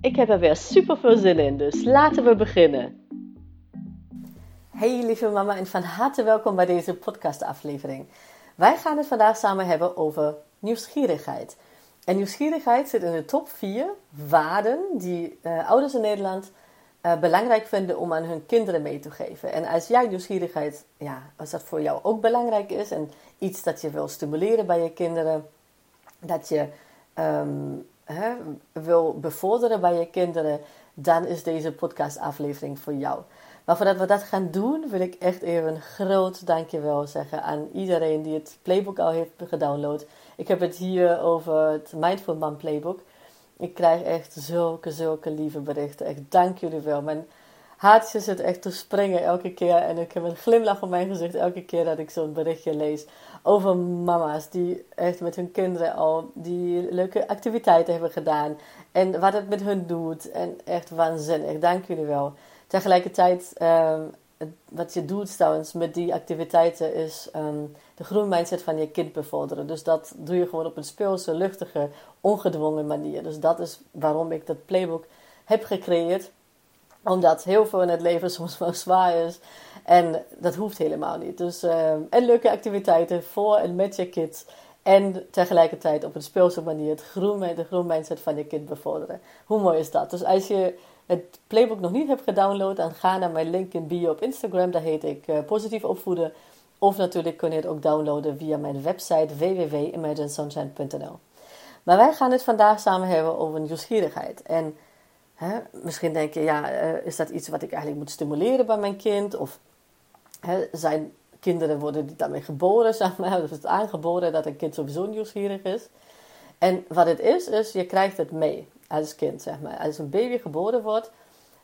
Ik heb er weer super veel zin in, dus laten we beginnen. Hey lieve mama en van harte welkom bij deze podcastaflevering. Wij gaan het vandaag samen hebben over nieuwsgierigheid. En nieuwsgierigheid zit in de top 4 waarden die uh, ouders in Nederland uh, belangrijk vinden om aan hun kinderen mee te geven. En als jij nieuwsgierigheid, ja, als dat voor jou ook belangrijk is en iets dat je wil stimuleren bij je kinderen, dat je um, hè, wil bevorderen bij je kinderen, dan is deze podcastaflevering voor jou. Maar voordat we dat gaan doen, wil ik echt even een groot dankjewel zeggen aan iedereen die het playbook al heeft gedownload. Ik heb het hier over het Mindful Mom Playbook. Ik krijg echt zulke, zulke lieve berichten. Echt dank jullie wel. Mijn hartje zit echt te springen elke keer. En ik heb een glimlach op mijn gezicht elke keer dat ik zo'n berichtje lees. Over mama's die echt met hun kinderen al die leuke activiteiten hebben gedaan. En wat het met hun doet. En echt waanzinnig. Dank jullie wel. Tegelijkertijd, ehm, wat je doet trouwens met die activiteiten is ehm, de groenmindset van je kind bevorderen. Dus dat doe je gewoon op een speelse, luchtige, ongedwongen manier. Dus dat is waarom ik dat playbook heb gecreëerd. Omdat heel veel in het leven soms wel zwaar is. En dat hoeft helemaal niet. Dus, ehm, en leuke activiteiten voor en met je kids. En tegelijkertijd op een speelse manier het groen, de groenmindset van je kind bevorderen. Hoe mooi is dat? Dus als je het playbook nog niet hebt gedownload, dan ga naar mijn link in bio op Instagram. Daar heet ik uh, Positief Opvoeden. Of natuurlijk kun je het ook downloaden via mijn website www.imaginesunshine.nl. Maar wij gaan het vandaag samen hebben over nieuwsgierigheid. En hè, misschien denk je, ja, uh, is dat iets wat ik eigenlijk moet stimuleren bij mijn kind? Of hè, zijn kinderen worden die daarmee geboren, zeg maar, of is het aangeboren dat een kind sowieso nieuwsgierig is? En wat het is, is je krijgt het mee als kind, zeg maar. Als een baby geboren wordt,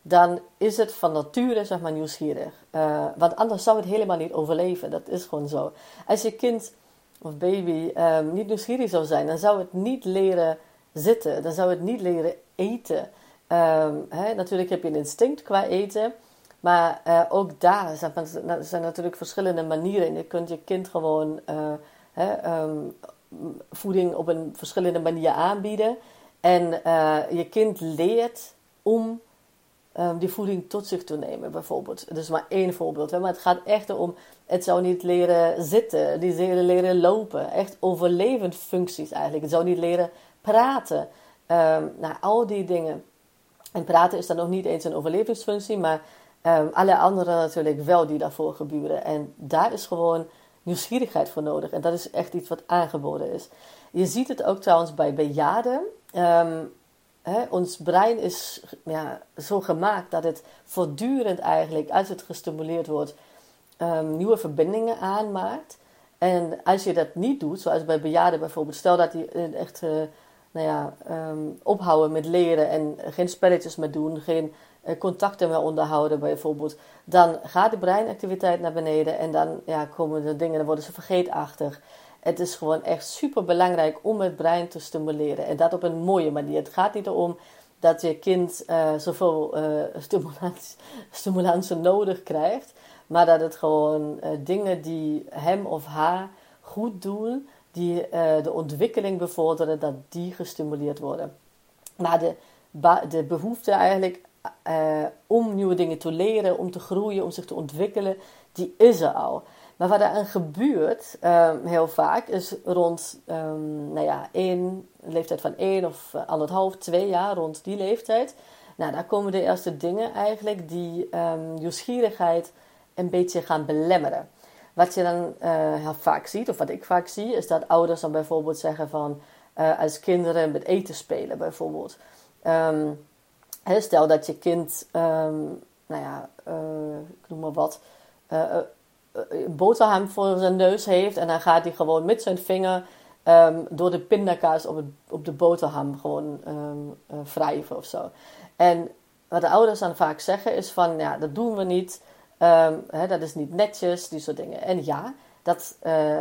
dan is het van nature zeg maar, nieuwsgierig. Uh, want anders zou het helemaal niet overleven. Dat is gewoon zo. Als je kind of baby um, niet nieuwsgierig zou zijn, dan zou het niet leren zitten. Dan zou het niet leren eten. Hè, natuurlijk heb je een instinct qua eten. Maar uh, ook daar zijn, zijn, natuurlijk verschillende manieren. Je kunt je kind gewoon hè, um, voeding op een verschillende manier aanbieden. En je kind leert om um, die voeding tot zich te nemen, bijvoorbeeld. Is maar één voorbeeld. Maar het gaat echt om, het zou niet leren zitten, die leren, leren lopen. Echt overlevend functies eigenlijk. Het zou niet leren praten. Um, nou, al die dingen. En praten is dan nog niet eens een overlevingsfunctie, maar um, alle andere natuurlijk wel die daarvoor gebeuren. En daar is gewoon nieuwsgierigheid voor nodig. En dat is echt iets wat aangeboden is. Je ziet het ook trouwens bij bejaarden. Um, ons brein is ja, zo gemaakt dat het voortdurend eigenlijk, als het gestimuleerd wordt, um, nieuwe verbindingen aanmaakt. En als je dat niet doet, zoals bij bejaarden bijvoorbeeld, stel dat die echt uh, nou ja, um, ophouden met leren en geen spelletjes meer doen, geen uh, contacten meer onderhouden bijvoorbeeld, dan gaat de breinactiviteit naar beneden en dan ja, komen de dingen, dan worden ze vergeetachtig. Het is gewoon echt super belangrijk om het brein te stimuleren. En dat op een mooie manier. Het gaat niet erom dat je kind uh, zoveel stimulans, stimulansen nodig krijgt. Maar dat het gewoon dingen die hem of haar goed doen, die de ontwikkeling bevorderen, dat die gestimuleerd worden. Maar de, de behoefte eigenlijk om nieuwe dingen te leren, om te groeien, om zich te ontwikkelen, die is er al. Maar wat er aan gebeurt, um, heel vaak, is rond um, nou ja, één, leeftijd van één of uh, anderhalf, twee jaar, rond die leeftijd. Nou, daar komen de eerste dingen eigenlijk die um, nieuwsgierigheid een beetje gaan belemmeren. Wat je dan uh, heel vaak ziet, of wat ik vaak zie, is dat ouders dan bijvoorbeeld zeggen van, uh, als kinderen met eten spelen bijvoorbeeld. Um, stel dat je kind, um, nou ja, ik noem maar wat, een boterham voor zijn neus heeft en dan gaat hij gewoon met zijn vinger ehm, door de pindakaas op, het, op de boterham gewoon wrijven of zo. En wat de ouders dan vaak zeggen is van, ja, dat doen we niet. Hè, dat is niet netjes, die soort dingen. En ja, dat uh,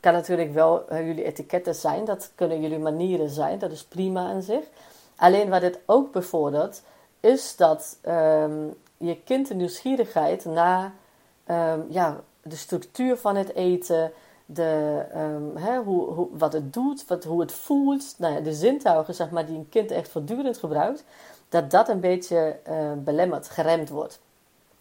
kan natuurlijk wel jullie etiketten zijn. Dat kunnen jullie manieren zijn. Dat is prima aan zich. Alleen wat dit ook bevordert, is dat um, je kind de nieuwsgierigheid naar um, ja, de structuur van het eten, de, hoe, wat het doet, wat, hoe het voelt, nou ja, de zintuigen zeg maar, die een kind echt voortdurend gebruikt, dat dat een beetje uh, belemmerd, geremd wordt.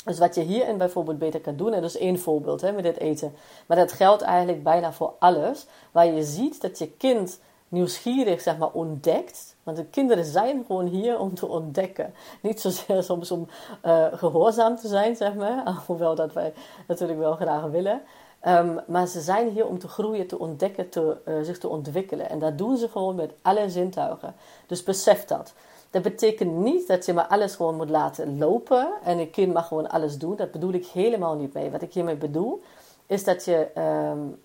Dus wat je hierin bijvoorbeeld beter kan doen, en dat is één voorbeeld hè, met dit eten, maar dat geldt eigenlijk bijna voor alles, waar je ziet dat je kind nieuwsgierig zeg maar, ontdekt. Want de kinderen zijn gewoon hier om te ontdekken. Niet zozeer soms om uh, gehoorzaam te zijn, zeg maar. Hoewel dat wij natuurlijk wel graag willen. Um, maar ze zijn hier om te groeien, te ontdekken, te, uh, zich te ontwikkelen. En dat doen ze gewoon met alle zintuigen. Dus besef dat. Dat betekent niet dat je maar alles gewoon moet laten lopen en een kind mag gewoon alles doen. Dat bedoel ik helemaal niet mee. Wat ik hiermee bedoel, is dat je um,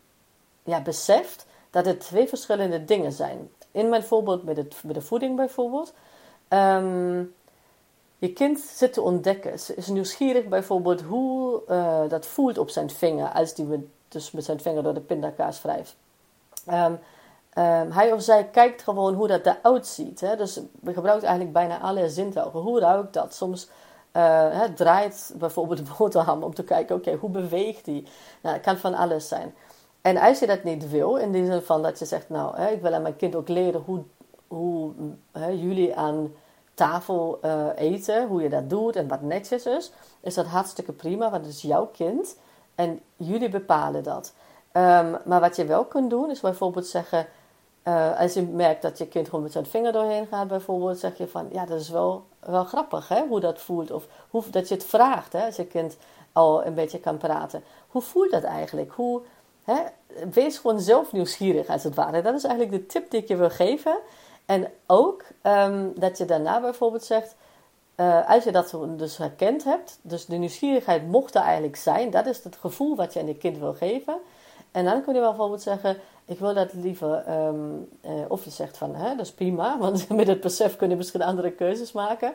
ja, beseft dat het twee verschillende dingen zijn. In mijn voorbeeld met, het, met de voeding bijvoorbeeld. Um, je kind zit te ontdekken. Ze is nieuwsgierig bijvoorbeeld hoe uh, dat voelt op zijn vinger. Als die met, dus met zijn vinger door de pindakaas wrijft. Um, um, hij of zij kijkt gewoon hoe dat eruit ziet. Hè? Dus we gebruiken eigenlijk bijna alle zintuigen. Hoe ruikt dat? Soms uh, draait bijvoorbeeld de boterham om te kijken, oké, hoe beweegt die? Nou, het kan van alles zijn. En als je dat niet wil, in de zin van dat je zegt, nou, hè, ik wil aan mijn kind ook leren hoe, hoe hè, jullie aan tafel uh, eten, hoe je dat doet en wat netjes is, is dat hartstikke prima, want het is jouw kind en jullie bepalen dat. Um, maar wat je wel kunt doen, is bijvoorbeeld zeggen, uh, als je merkt dat je kind gewoon met zijn vinger doorheen gaat, bijvoorbeeld, zeg je van, ja, dat is wel, wel grappig, hè, hoe dat voelt. Of hoe, dat je het vraagt, hè, als je kind al een beetje kan praten. Hoe voelt dat eigenlijk? Hoe, hè, wees gewoon zelf nieuwsgierig, als het ware. Dat is eigenlijk de tip die ik je wil geven. En ook um, dat je daarna bijvoorbeeld zegt, uh, als je dat dus herkend hebt, dus de nieuwsgierigheid mocht er eigenlijk zijn, dat is het gevoel wat je aan je kind wil geven. En dan kun je bijvoorbeeld zeggen, ik wil dat liever, um, uh, of je zegt van, hè, dat is prima, want met het besef kun je misschien andere keuzes maken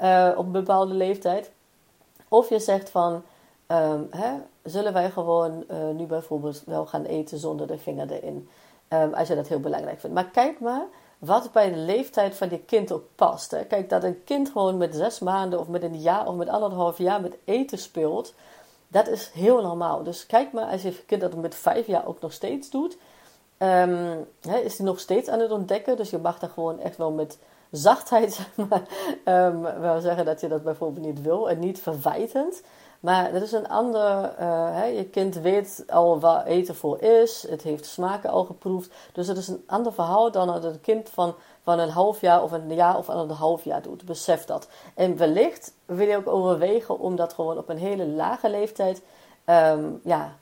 uh, op een bepaalde leeftijd. Of je zegt van, um, hè, zullen wij gewoon uh, nu bijvoorbeeld wel gaan eten zonder de vinger erin. Um, als je dat heel belangrijk vindt. Maar kijk maar wat bij de leeftijd van je kind ook past. Hè. Kijk, dat een kind gewoon met zes maanden of met een jaar of met anderhalf jaar met eten speelt, dat is heel normaal. Dus kijk maar als je kind dat met vijf jaar ook nog steeds doet, hè, is hij nog steeds aan het ontdekken. Dus je mag daar gewoon echt wel met zachtheid um, wel zeggen dat je dat bijvoorbeeld niet wil en niet verwijtend. Maar dat is een ander. Uh, je kind weet al waar eten voor is. Het heeft smaken al geproefd. Dus het is een ander verhaal dan dat het kind van, van een half jaar of een jaar of anderhalf jaar doet. Besef dat. En wellicht wil je ook overwegen om dat gewoon op een hele lage leeftijd. Um, ja,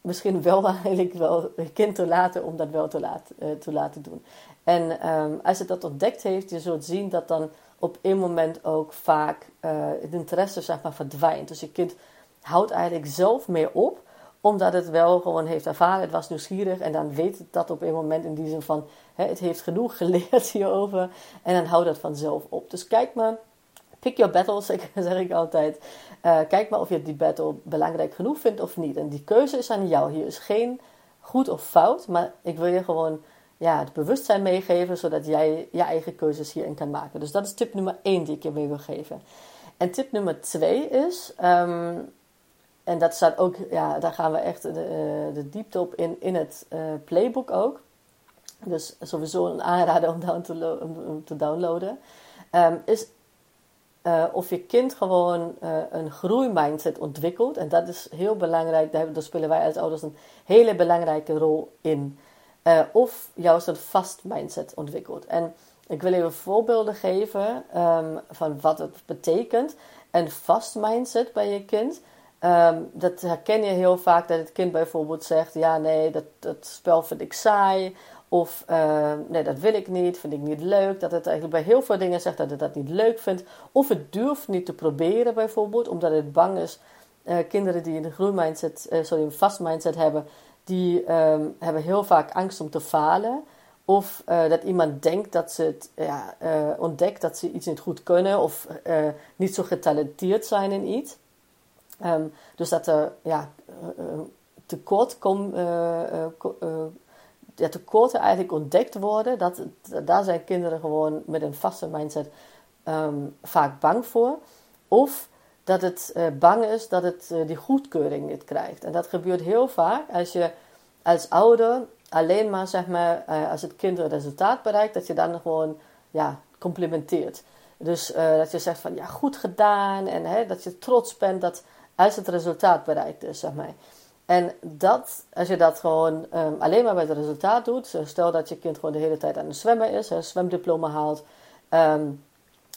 misschien wel eigenlijk wel een kind te laten om dat wel te, laten, uh, te laten doen. En um, als het dat ontdekt heeft, je zult zien dat dan op een moment ook vaak uh, het interesse zeg maar, verdwijnt. Dus je kind houdt eigenlijk zelf meer op, omdat het wel gewoon heeft ervaren, het was nieuwsgierig en dan weet het dat op een moment in die zin van hè, het heeft genoeg geleerd hierover en dan houdt dat vanzelf op. Dus kijk maar, pick your battles, zeg ik altijd. Uh, kijk maar of je die battle belangrijk genoeg vindt of niet. En die keuze is aan jou. Hier is geen goed of fout, maar ik wil je gewoon ja, het bewustzijn meegeven, zodat jij je eigen keuzes hierin kan maken. Dus dat is tip nummer één die ik je mee wil geven. En tip nummer twee is, um, en dat staat ook, ja, daar gaan we echt de, eh, de diepte op in, in het uh, playbook ook. Dus sowieso een aanrader om, te, om te downloaden. Um, is uh, of je kind gewoon uh, een groeimindset ontwikkelt. En dat is heel belangrijk. Daar, daar spelen wij als ouders een hele belangrijke rol in. Uh, of juist een vast mindset ontwikkelt. En ik wil even voorbeelden geven um, van wat het betekent. Een vast mindset bij je kind. Um, dat herken je heel vaak dat het kind bijvoorbeeld zegt: Ja, nee, dat, dat spel vind ik saai. Of uh, nee, dat wil ik niet, vind ik niet leuk. Dat het eigenlijk bij heel veel dingen zegt dat het dat niet leuk vindt. Of het durft niet te proberen, bijvoorbeeld, omdat het bang is. Uh, kinderen die een groeimindset, uh, sorry, een vast mindset hebben, die ehm, hebben heel vaak angst om te falen. Of uh, dat iemand denkt dat ze het ja, ontdekt dat ze iets niet goed kunnen of niet zo getalenteerd zijn in iets. Um, dus dat er ja, tekort kom, ja, tekorten eigenlijk ontdekt worden. Dat, daar zijn kinderen gewoon met een vaste mindset um, vaak bang voor. Of dat het bang is dat het die goedkeuring niet krijgt. En dat gebeurt heel vaak als je als ouder alleen maar, zeg maar, uh, als het kind een resultaat bereikt, dat je dan gewoon, ja, complimenteert. Dus dat je zegt van, ja, goed gedaan. En hè, dat je trots bent dat als het resultaat bereikt is, zeg maar. En dat, als je dat gewoon um, alleen maar bij het resultaat doet, stel dat je kind gewoon de hele tijd aan het zwemmen is, een zwemdiploma haalt, um,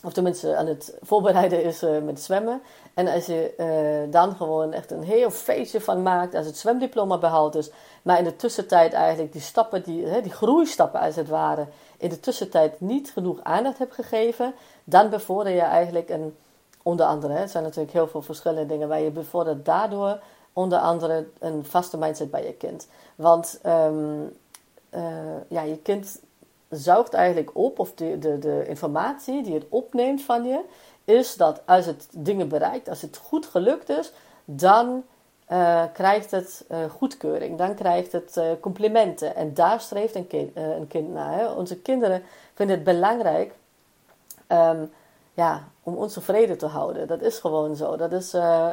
of tenminste aan het voorbereiden is uh, met zwemmen. En als je uh, dan gewoon echt een heel feestje van maakt, als het zwemdiploma behaald is, maar in de tussentijd eigenlijk die stappen, die, hè, die groeistappen als het ware, in de tussentijd niet genoeg aandacht hebt gegeven, dan bevorder je eigenlijk een, onder andere, het zijn natuurlijk heel veel verschillende dingen, waar je bevordert daardoor onder andere een vaste mindset bij je kind. Want um, uh, ja, je kind zuigt eigenlijk op, of de, de, de informatie die het opneemt van je, is dat als het dingen bereikt, als het goed gelukt is, dan uh, krijgt het uh, goedkeuring, dan krijgt het complimenten. En daar streeft een kind, een kind naar. Hè? Onze kinderen vinden het belangrijk um, ja, om ons tevreden te houden. Dat is gewoon zo. Dat, is,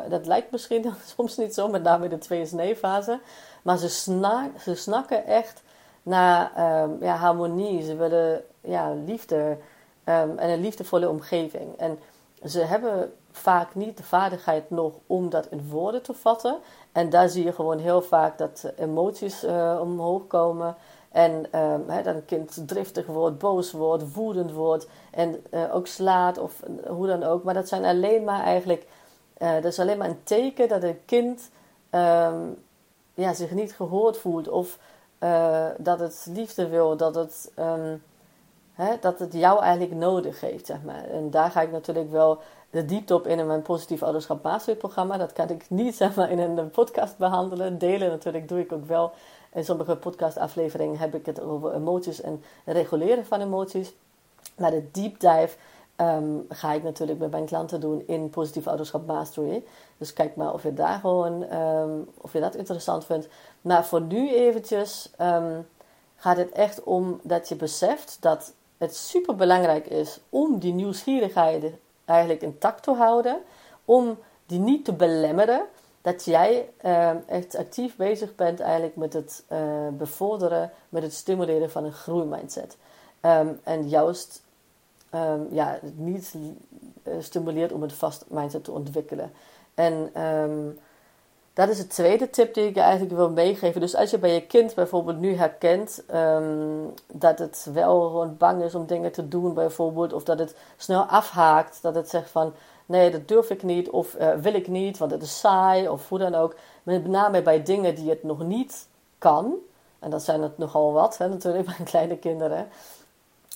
dat lijkt misschien soms niet zo, met name in de twee nee fase Maar ze, snak, ze snakken echt naar um, ja, harmonie. Ze willen ja, liefde um, en een liefdevolle omgeving. En ze hebben vaak niet de vaardigheid nog om dat in woorden te vatten. En daar zie je gewoon heel vaak dat emoties uh, omhoog komen. En hè, dat een kind driftig wordt, boos wordt, woedend wordt. En uh, ook slaat of hoe dan ook. Maar dat zijn alleen maar eigenlijk. Uh, dat is alleen maar een teken dat een kind um, ja, zich niet gehoord voelt. Of dat het liefde wil. Dat het. Um, hè, dat het jou eigenlijk nodig heeft, zeg maar. En daar ga ik natuurlijk wel de diepte op in mijn positief ouderschap masterprogramma. Dat kan ik niet zeg maar, in een podcast behandelen. Delen natuurlijk doe ik ook wel. In sommige podcastafleveringen heb ik het over emoties en reguleren van emoties. Maar de deep dive um, ga ik natuurlijk met mijn klanten doen in positief ouderschap mastery. Dus kijk maar of je daar gewoon, um, of je dat interessant vindt. Maar voor nu eventjes um, gaat het echt om dat je beseft dat het super belangrijk is om die nieuwsgierigheid eigenlijk intact te houden. Om die niet te belemmeren. Dat jij uh, echt actief bezig bent eigenlijk met het uh, bevorderen, met het stimuleren van een groeimindset. Um, en juist um, ja, niet uh, stimuleert om een vast mindset te ontwikkelen. En dat is de tweede tip die ik je eigenlijk wil meegeven. Dus als je bij je kind bijvoorbeeld nu herkent dat het wel gewoon bang is om dingen te doen, bijvoorbeeld, of dat het snel afhaakt, dat het zegt van nee, dat durf ik niet, of uh, wil ik niet, want het is saai, of hoe dan ook. Met name bij dingen die het nog niet kan, en dat zijn het nogal wat, hè, natuurlijk bij kleine kinderen,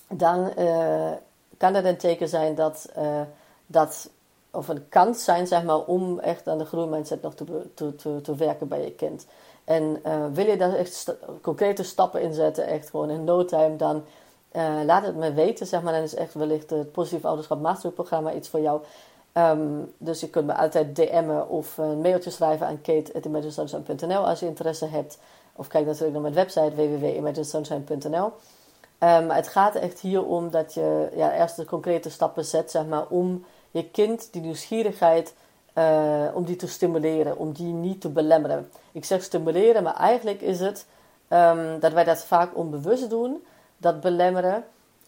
dan uh, kan het een teken zijn dat, uh, dat of een kans zijn zeg maar, om echt aan de groeimindset nog te, te, te, te werken bij je kind. En wil je daar echt concrete stappen in zetten, echt gewoon in no time, dan laat het me weten, zeg maar. Dan is echt wellicht het Positief Ouderschap Masterprogramma iets voor jou. Um, dus je kunt me altijd DM'en of een mailtje schrijven aan kate.imaginesunshine.nl als je interesse hebt. Of kijk natuurlijk naar mijn website www.imaginesunshine.nl. Um, ehm, het gaat echt hier om dat je ja, eerst de concrete stappen zet, zeg maar, om je kind die nieuwsgierigheid, uh, om die te stimuleren, om die niet te belemmeren. Ik zeg stimuleren, maar eigenlijk is het um, dat wij dat vaak onbewust doen, dat belemmeren.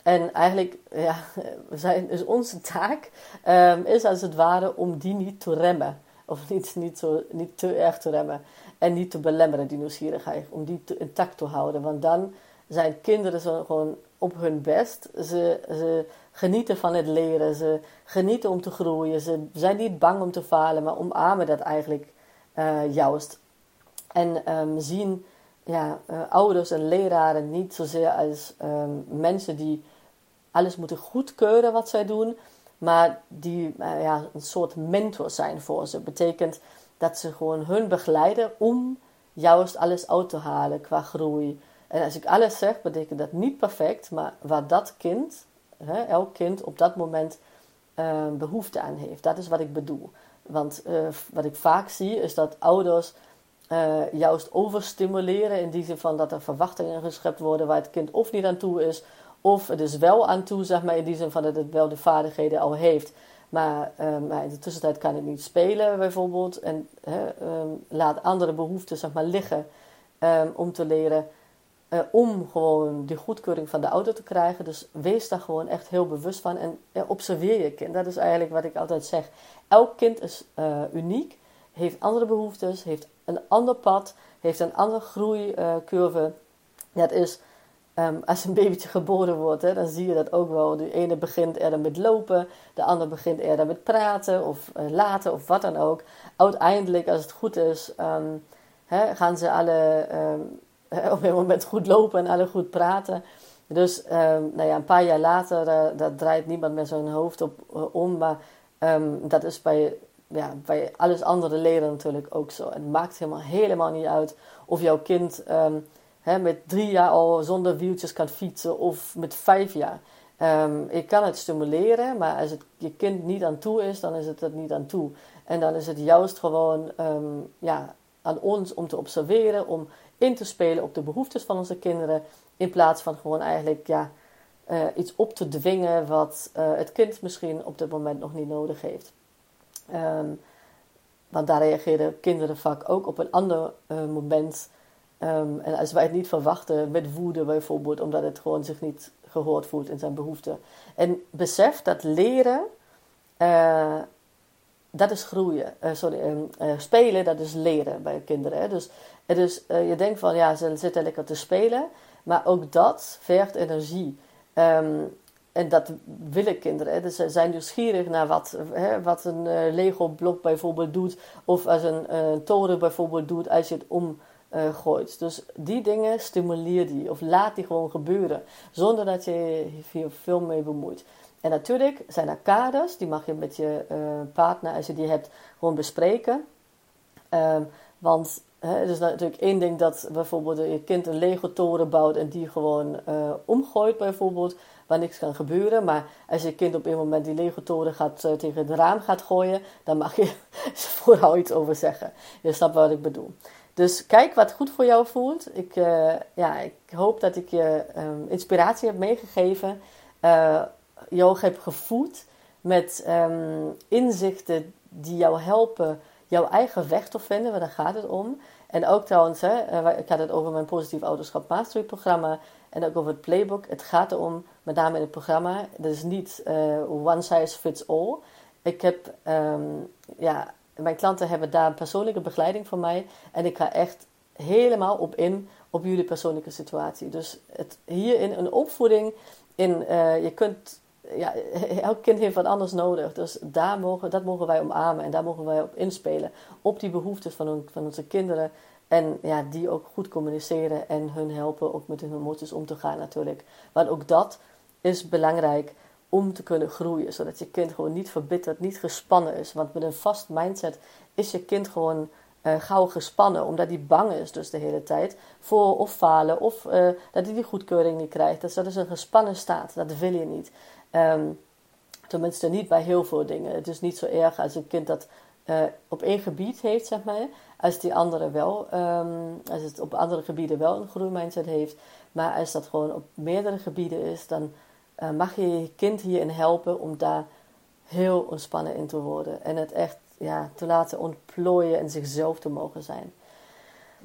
En eigenlijk ja, zijn, is onze taak um, is als het ware om die niet te remmen. Of niet, niet, zo, niet te erg te remmen. En niet te belemmeren, die nieuwsgierigheid. Om die intact te houden. Want dan zijn kinderen zo gewoon op hun best. Ze, ze genieten van het leren. Ze genieten om te groeien. Ze zijn niet bang om te falen, maar omarmen dat eigenlijk uh, juist. En um, zien ja, uh, ouders en leraren niet zozeer als um, mensen die alles moeten goedkeuren wat zij doen, maar die uh, ja, een soort mentor zijn voor ze. Betekent dat ze gewoon hun begeleiden om juist alles uit te halen qua groei. En als ik alles zeg, betekent dat niet perfect, maar waar dat kind, hè, elk kind op dat moment uh, behoefte aan heeft. Dat is wat ik bedoel. Want uh, wat ik vaak zie is dat ouders juist overstimuleren in die zin van dat er verwachtingen geschept worden waar het kind of niet aan toe is, of het is wel aan toe, zeg maar, in die zin van dat het wel de vaardigheden al heeft. Maar, um, maar in de tussentijd kan het niet spelen, bijvoorbeeld. En um, laat andere behoeften zeg maar, liggen um, om te leren. Uh, om gewoon die goedkeuring van de ouder te krijgen. Dus wees daar gewoon echt heel bewust van. En uh, observeer je kind. Dat is eigenlijk wat ik altijd zeg. Elk kind is uniek. Heeft andere behoeftes. Heeft een ander pad. Heeft een andere groeicurve. Dat is Um, als een babytje geboren wordt, dan zie je dat ook wel. De ene begint eerder met lopen, de ander begint eerder met praten of uh, laten of wat dan ook. Uiteindelijk, als het goed is, um, hè, gaan ze alle um, op een moment goed lopen en alle goed praten. Dus nou ja, een paar jaar later, daar draait niemand meer zijn hoofd op uh, om. Maar dat is bij, ja, bij alles andere leren natuurlijk ook zo. Het maakt helemaal, helemaal niet uit of jouw kind hè, met drie jaar al zonder wieltjes kan fietsen of met vijf jaar. Um, ik kan het stimuleren, maar als het je kind niet aan toe is, dan is het er niet aan toe. En dan is het juist gewoon um, ja, aan ons om te observeren, om in te spelen op de behoeftes van onze kinderen, in plaats van gewoon eigenlijk ja, uh, iets op te dwingen wat uh, het kind misschien op dit moment nog niet nodig heeft. Um, want daar reageren kinderen vaak ook op een ander uh, moment Um, en als wij het niet verwachten, met woede bijvoorbeeld, omdat het gewoon zich niet gehoord voelt in zijn behoeften. En besef dat leren, uh, dat is groeien. Uh, sorry, um, uh, spelen, dat is leren bij kinderen. Hè? Dus is, je denkt van, ja, ze zitten lekker te spelen. Maar ook dat vergt energie. Um, en dat willen kinderen. Hè? Dus ze zijn nieuwsgierig naar wat, hè, wat een Lego-blok bijvoorbeeld doet. Of als een toren bijvoorbeeld doet als je het om uh, gooit. Dus die dingen stimuleer die of laat die gewoon gebeuren zonder dat je je veel mee bemoeit. En natuurlijk zijn er kaders, die mag je met je uh, partner, als je die hebt, gewoon bespreken. Um, want het is natuurlijk één ding dat bijvoorbeeld je kind een Lego-toren bouwt en die gewoon uh, omgooit, bijvoorbeeld, waar niks kan gebeuren. Maar als je kind op een moment die Lego-toren gaat, tegen het raam gaat gooien, dan mag je vooral iets over zeggen. Je snapt wat ik bedoel. Dus kijk wat goed voor jou voelt. Ik, uh, ja, ik hoop dat ik je um, inspiratie heb meegegeven. Uh, jou heb gevoed met um, inzichten die jou helpen jouw eigen weg te vinden, want daar gaat het om. En ook trouwens, hè, eh, ik had het over mijn positief ouderschap mastery programma en ook over het playbook. Het gaat erom, met name in het programma, dat is niet one size fits all. Ik heb um, ja, mijn klanten hebben daar een persoonlijke begeleiding van mij. En ik ga echt helemaal op in op jullie persoonlijke situatie. Dus het, hierin een opvoeding. In, uh, je kunt, ja, elk kind heeft wat anders nodig. Dus daar mogen, dat mogen wij omarmen. En daar mogen wij op inspelen. Op die behoeftes van, van onze kinderen. En ja, die ook goed communiceren en hun helpen ook met hun emoties om te gaan natuurlijk. Want ook dat is belangrijk om te kunnen groeien. Zodat je kind gewoon niet verbitterd, niet gespannen is. Want met een vast mindset is je kind gewoon uh, gauw gespannen. Omdat hij bang is dus de hele tijd voor of falen. Of uh, dat hij die goedkeuring niet krijgt. Dus dat is een gespannen staat. Dat wil je niet. Um, tenminste niet bij heel veel dingen. Het is niet zo erg als een kind dat uh, op één gebied heeft, zeg maar. Als die andere wel, um, als het op andere gebieden wel een groeimindset heeft. Maar als dat gewoon op meerdere gebieden is, dan uh, mag je je kind hierin helpen om daar heel ontspannen in te worden. En het echt ja, te laten ontplooien en zichzelf te mogen zijn.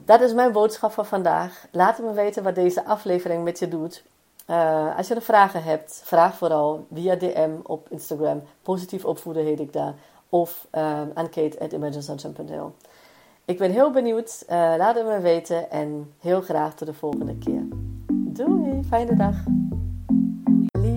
Dat is mijn boodschap voor vandaag. Laat me weten wat deze aflevering met je doet. Uh, als je er vragen hebt, vraag vooral via DM op Instagram. Positief opvoeden heet ik daar. Of uh, aan Ik ben heel benieuwd. Laat het me weten. En heel graag tot de volgende keer. Doei, fijne dag